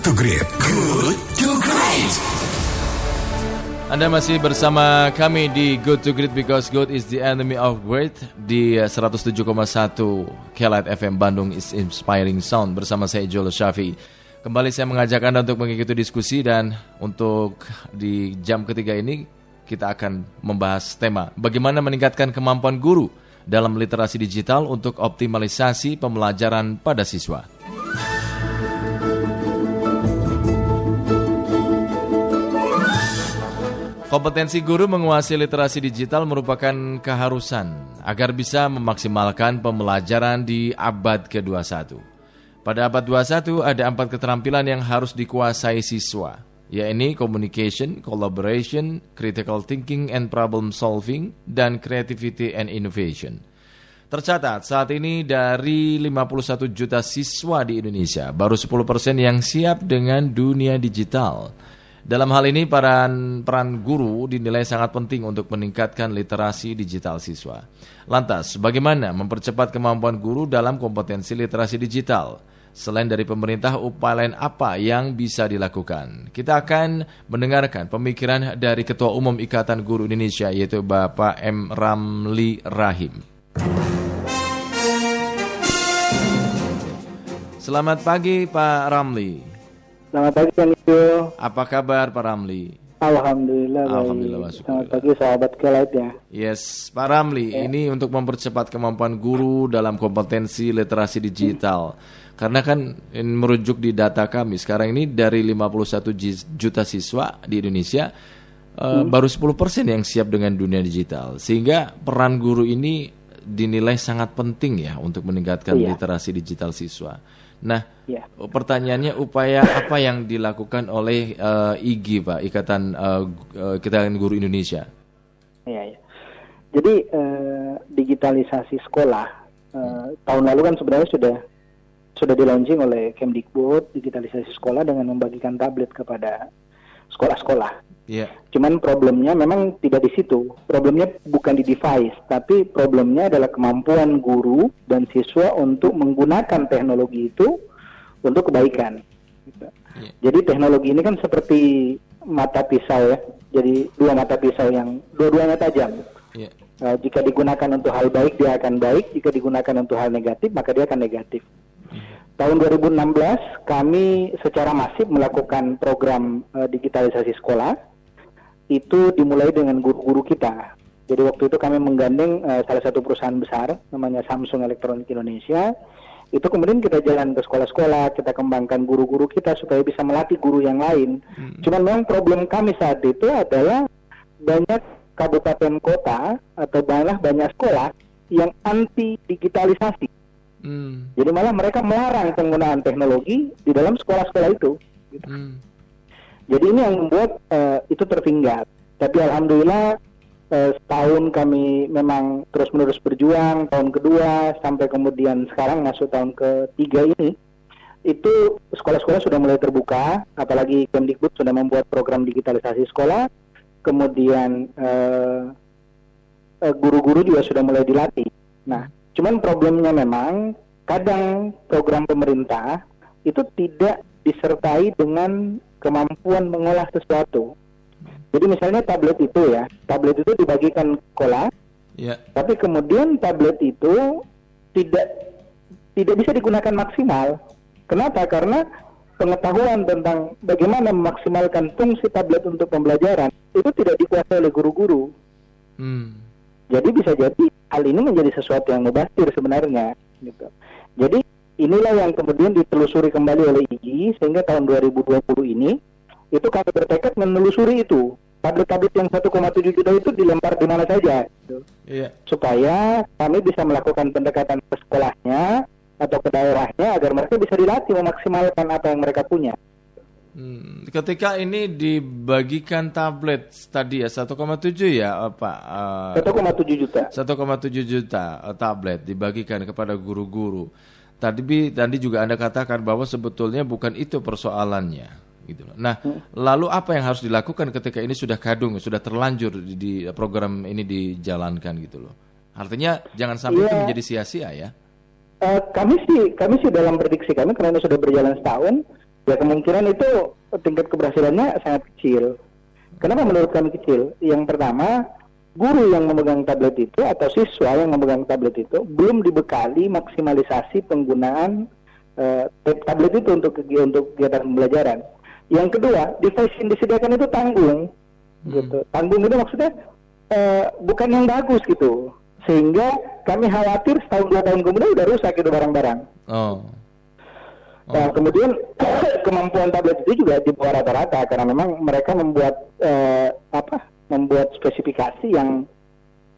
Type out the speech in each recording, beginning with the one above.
to Great. Good to Great. Anda masih bersama kami di Good to Great because good is the enemy of great di 107,1 Kelight FM Bandung is inspiring sound bersama saya Joel Syafi. Kembali saya mengajak Anda untuk mengikuti diskusi dan untuk di jam ketiga ini kita akan membahas tema bagaimana meningkatkan kemampuan guru dalam literasi digital untuk optimalisasi pembelajaran pada siswa. Kompetensi guru menguasai literasi digital merupakan keharusan agar bisa memaksimalkan pembelajaran di abad ke-21. Pada abad 21 ada empat keterampilan yang harus dikuasai siswa, yaitu communication, collaboration, critical thinking and problem solving, dan creativity and innovation. Tercatat saat ini dari 51 juta siswa di Indonesia, baru 10% yang siap dengan dunia digital. Dalam hal ini peran peran guru dinilai sangat penting untuk meningkatkan literasi digital siswa. Lantas, bagaimana mempercepat kemampuan guru dalam kompetensi literasi digital? Selain dari pemerintah, upaya lain apa yang bisa dilakukan? Kita akan mendengarkan pemikiran dari Ketua Umum Ikatan Guru Indonesia yaitu Bapak M. Ramli Rahim. Selamat pagi Pak Ramli. Selamat pagi Kang Ijo. Apa kabar Pak Ramli? Alhamdulillah baik. Alhamdulillah, wa Selamat pagi sahabat Kelight ya. Yes, Pak Ramli, ini untuk mempercepat kemampuan guru dalam kompetensi literasi digital. Karena kan merujuk di data kami sekarang ini dari 51 ji- juta siswa di Indonesia eh, baru 10% yang siap dengan dunia digital. Sehingga peran guru ini dinilai sangat penting ya untuk meningkatkan Iya. literasi digital siswa. Nah, Iya. pertanyaannya upaya apa yang dilakukan oleh eh, IGI Pak, Ikatan Ikatan Guru Indonesia? Iya, iya. Jadi eh, digitalisasi sekolah eh, tahun lalu kan sebenarnya sudah sudah di launching oleh Kemdikbud digitalisasi sekolah dengan membagikan tablet kepada sekolah-sekolah. Iya. Cuman problemnya memang tidak di situ. Problemnya bukan di device, tapi problemnya adalah kemampuan guru dan siswa untuk menggunakan teknologi itu untuk kebaikan. Gitu. Iya. Jadi teknologi ini kan seperti mata pisau ya. Jadi dua mata pisau yang dua-duanya tajam. Iya. Eh, jika digunakan untuk hal baik dia akan baik, jika digunakan untuk hal negatif maka dia akan negatif. Tahun 2016 kami secara masif melakukan program eh, digitalisasi sekolah. Itu dimulai dengan guru-guru kita. Jadi waktu itu kami menggandeng eh, salah satu perusahaan besar namanya Samsung Electronic Indonesia. Itu kemudian kita jalan ke sekolah-sekolah, kita kembangkan guru-guru kita supaya bisa melatih guru yang lain. Cuman memang problem kami saat itu adalah banyak kabupaten kota atau malah banyak sekolah yang anti digitalisasi. Hmm. Jadi malah mereka melarang penggunaan teknologi di dalam sekolah-sekolah itu. gitu. Hmm. Jadi ini yang membuat eh, itu tertinggal. Tapi alhamdulillah eh, setahun kami memang terus-menerus berjuang. Tahun kedua sampai kemudian sekarang masuk tahun ketiga ini itu sekolah-sekolah sudah mulai terbuka. Apalagi Kemdikbud sudah membuat program digitalisasi sekolah. Kemudian eh, eh, guru-guru juga sudah mulai dilatih. Nah, cuman problemnya memang kadang program pemerintah itu tidak disertai dengan kemampuan mengolah sesuatu. Jadi misalnya tablet itu ya, tablet itu dibagikan sekolah, Iya. tapi kemudian tablet itu tidak tidak bisa digunakan maksimal. Kenapa? Karena pengetahuan tentang bagaimana memaksimalkan fungsi tablet untuk pembelajaran itu tidak dikuasai oleh guru-guru. Hmm. Jadi bisa jadi hal ini menjadi sesuatu yang mubazir sebenarnya. Gitu. Jadi inilah yang kemudian ditelusuri kembali oleh IGI sehingga tahun 2020 ini itu kami bertekad menelusuri itu tablet-tablet yang 1,7 juta itu dilempar di mana saja gitu. Iya. supaya kami bisa melakukan pendekatan ke sekolahnya atau ke daerahnya agar mereka bisa dilatih memaksimalkan apa yang mereka punya. Hmm. Ketika ini dibagikan tablet tadi ya 1,7 ya eh, Pak. Eh, 1,7 juta. 1,7 juta eh, tablet dibagikan kepada guru-guru. Tadi tadi juga Anda katakan bahwa sebetulnya bukan itu persoalannya gitu loh. Nah, lalu apa yang harus dilakukan ketika ini sudah kadung, sudah terlanjur di, di program ini dijalankan gitu loh. Artinya jangan sampai itu Iya. menjadi sia-sia ya. Eh, kami sih kami sih dalam prediksi kami karena sudah berjalan setahun Ya kemungkinan itu tingkat keberhasilannya sangat kecil. Kenapa menurut kami kecil? Yang pertama, guru yang memegang tablet itu atau siswa yang memegang tablet itu belum dibekali maksimalisasi penggunaan uh, tablet itu untuk untuk kegiatan pembelajaran. Yang kedua, device yang disediakan itu tanggung, hmm. gitu. Tanggung itu maksudnya uh, bukan yang bagus gitu, sehingga kami khawatir setahun dua tahun kemudian udah rusak itu barang-barang. Oh. Oh. Nah, kemudian kemampuan tablet itu juga di bawah rata-rata karena memang mereka membuat uh, apa membuat spesifikasi yang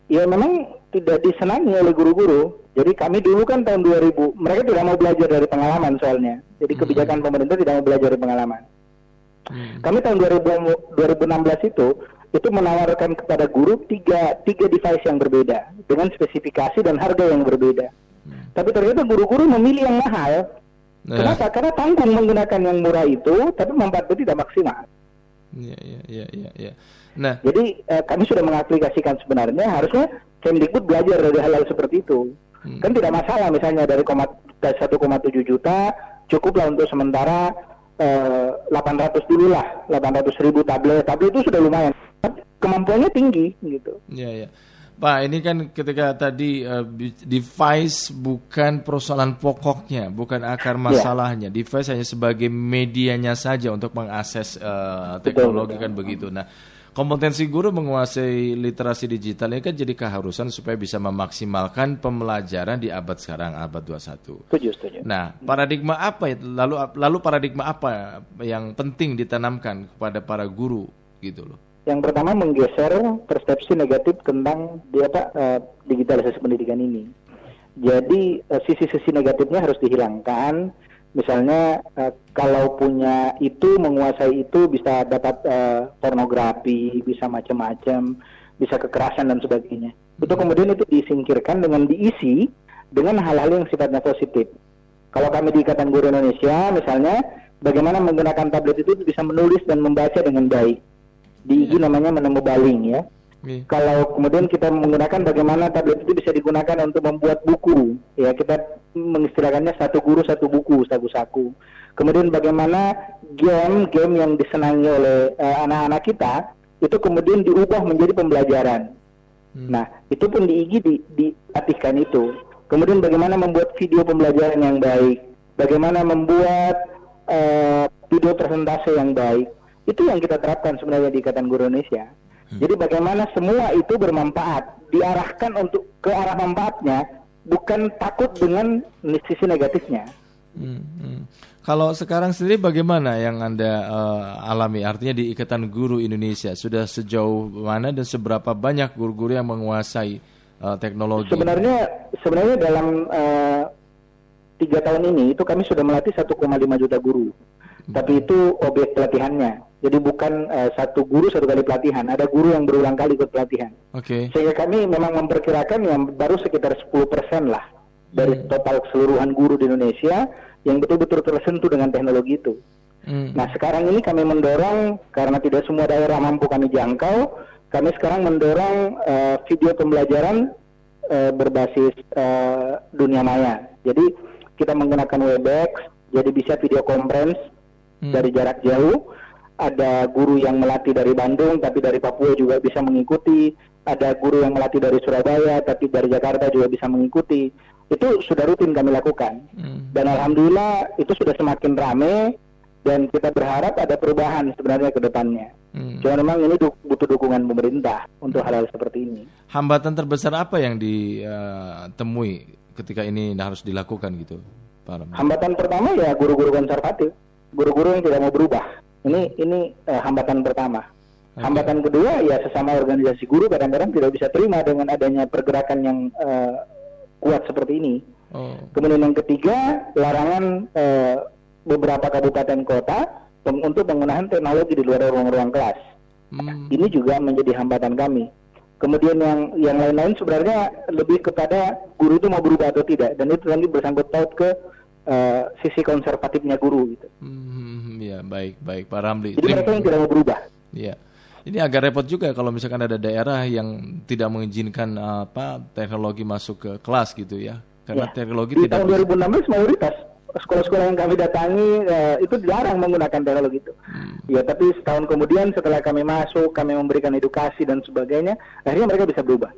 ya memang tidak disenangi oleh guru-guru. Jadi kami dulu kan tahun 2000, mereka tidak mau belajar dari pengalaman soalnya. Jadi kebijakan hmm. pemerintah tidak mau belajar dari pengalaman. Hmm. Kami tahun 2000, 2016 itu itu menawarkan kepada guru tiga, tiga device yang berbeda dengan spesifikasi dan harga yang berbeda. Hmm. Tapi ternyata guru-guru memilih yang mahal. Nah. Kenapa? Karena tanggung menggunakan yang murah itu, tapi manfaatnya tidak maksimal. Iya, iya, iya, iya. Ya. Nah, jadi eh, kami sudah mengaplikasikan sebenarnya harusnya Kemdikbud belajar dari hal-hal seperti itu. Hmm. Kan tidak masalah misalnya dari 1,7 juta cukuplah untuk sementara eh, 800 dulu lah, 800 ribu tablet. Tablet itu sudah lumayan. Kemampuannya tinggi gitu. Iya, iya. Pak, ini kan ketika tadi uh, device bukan persoalan pokoknya, bukan akar iya. masalahnya. Yeah. Device hanya sebagai medianya saja untuk mengakses uh, teknologi betul, kan begitu. Nah, kompetensi guru menguasai literasi digital ini kan jadi keharusan supaya bisa memaksimalkan pembelajaran di abad sekarang abad 21. Setuju, setuju. Nah, paradigma apa ya lalu lalu paradigma apa yang penting ditanamkan kepada para guru gitu loh. Yang pertama menggeser persepsi negatif tentang dia apa uh, digitalisasi pendidikan ini. Jadi uh, sisi-sisi negatifnya harus dihilangkan. Misalnya uh, kalau punya itu menguasai itu bisa dapat pornografi bisa macam-macam bisa kekerasan dan sebagainya. Itu kemudian itu disingkirkan dengan diisi dengan hal-hal yang sifatnya positif. Kalau kami di Ikatan Guru Indonesia misalnya bagaimana menggunakan tablet itu bisa menulis dan membaca dengan baik di IG namanya menemu baling ya Yeah. Kalau kemudian kita menggunakan bagaimana tablet itu bisa digunakan untuk membuat buku, ya kita mengistilahkannya satu guru satu buku, saku-saku. Kemudian bagaimana game-game yang disenangi oleh eh, anak-anak uh, kita itu kemudian diubah menjadi pembelajaran. Hmm. Nah, itu pun di IG di, dilatihkan itu. Kemudian bagaimana membuat video pembelajaran yang baik, bagaimana membuat uh, video presentasi yang baik. Itu yang kita terapkan sebenarnya di Ikatan Guru Indonesia. Hmm. Jadi bagaimana semua itu bermanfaat, diarahkan untuk ke arah manfaatnya, bukan takut dengan sisi negatifnya. Hmm, hmm. Kalau sekarang sendiri bagaimana yang anda uh, alami? Artinya di Ikatan Guru Indonesia sudah sejauh mana dan seberapa banyak guru-guru yang menguasai uh, teknologi? Sebenarnya, sebenarnya dalam uh, tiga tahun ini itu kami sudah melatih 1,5 juta guru. Hmm. Tapi itu objek pelatihannya. Jadi bukan uh, satu guru satu kali pelatihan, ada guru yang berulang kali ikut pelatihan. Oke. Okay. Sehingga kami memang memperkirakan yang baru sekitar 10% lah dari hmm. total keseluruhan guru di Indonesia yang betul-betul tersentuh dengan teknologi itu. Hmm. Nah sekarang ini kami mendorong karena tidak semua daerah mampu kami jangkau, kami sekarang mendorong uh, video pembelajaran uh, berbasis uh, dunia maya. Jadi kita menggunakan Webex, jadi bisa video conference hmm. dari jarak jauh ada guru yang melatih dari Bandung tapi dari Papua juga bisa mengikuti, ada guru yang melatih dari Surabaya tapi dari Jakarta juga bisa mengikuti. Itu sudah rutin kami lakukan. Hmm. Dan alhamdulillah itu sudah semakin ramai dan kita berharap ada perubahan sebenarnya ke depannya. Hmm. Cuma memang ini du butuh dukungan pemerintah untuk hal-hal seperti ini. Hambatan terbesar apa yang ditemui uh, ketika ini harus dilakukan gitu, Pak Hambatan pertama ya guru-guru konservatif, guru-guru yang tidak mau berubah. Ini ini uh, hambatan pertama. Okay. Hambatan kedua ya sesama organisasi guru kadang-kadang tidak bisa terima dengan adanya pergerakan yang uh, kuat seperti ini. Oh. Kemudian yang ketiga larangan uh, beberapa kabupaten kota untuk penggunaan teknologi di luar ruang-ruang kelas. Hmm. Ini juga menjadi hambatan kami. Kemudian yang yang lain-lain sebenarnya lebih kepada guru itu mau berubah atau tidak dan itu nanti bersangkut paut ke uh, sisi konservatifnya guru gitu. Hmm ya baik baik Pak Ramli. Jadi mereka yang tidak mau berubah. Iya. Ini agak repot juga kalau misalkan ada daerah yang tidak mengizinkan apa teknologi masuk ke kelas gitu ya. Karena ya. teknologi Di tidak tahun 2016 mayoritas sekolah-sekolah yang kami datangi uh, itu jarang menggunakan teknologi itu. Hmm. Ya, tapi setahun kemudian setelah kami masuk, kami memberikan edukasi dan sebagainya, akhirnya mereka bisa berubah.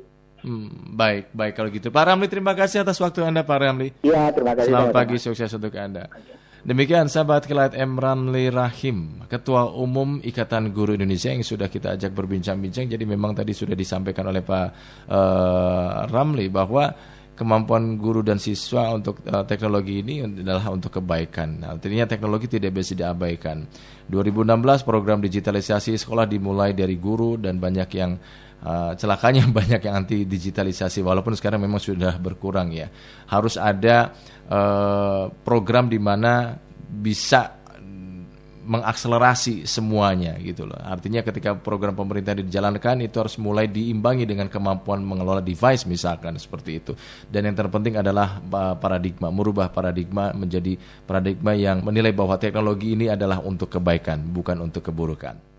Hmm, baik, baik kalau gitu. Pak Ramli, terima kasih atas waktu Anda, Pak Ramli. Iya, terima kasih. Selamat pagi, sukses untuk Anda. Demikian sahabat Kilat M. Ramli Rahim, Ketua Umum Ikatan Guru Indonesia yang sudah kita ajak berbincang-bincang. Jadi memang tadi sudah disampaikan oleh Pak uh, Ramli bahwa kemampuan guru dan siswa untuk uh, teknologi ini adalah untuk kebaikan. Artinya teknologi tidak bisa diabaikan. 2016 program digitalisasi sekolah dimulai dari guru dan banyak yang uh, celakanya banyak yang anti digitalisasi walaupun sekarang memang sudah berkurang ya. Harus ada uh, program di mana bisa mengakselerasi semuanya gitu loh. Artinya ketika program pemerintah dijalankan itu harus mulai diimbangi dengan kemampuan mengelola device misalkan seperti itu. Dan yang terpenting adalah paradigma, merubah paradigma menjadi paradigma yang menilai bahwa teknologi ini adalah untuk kebaikan bukan untuk keburukan.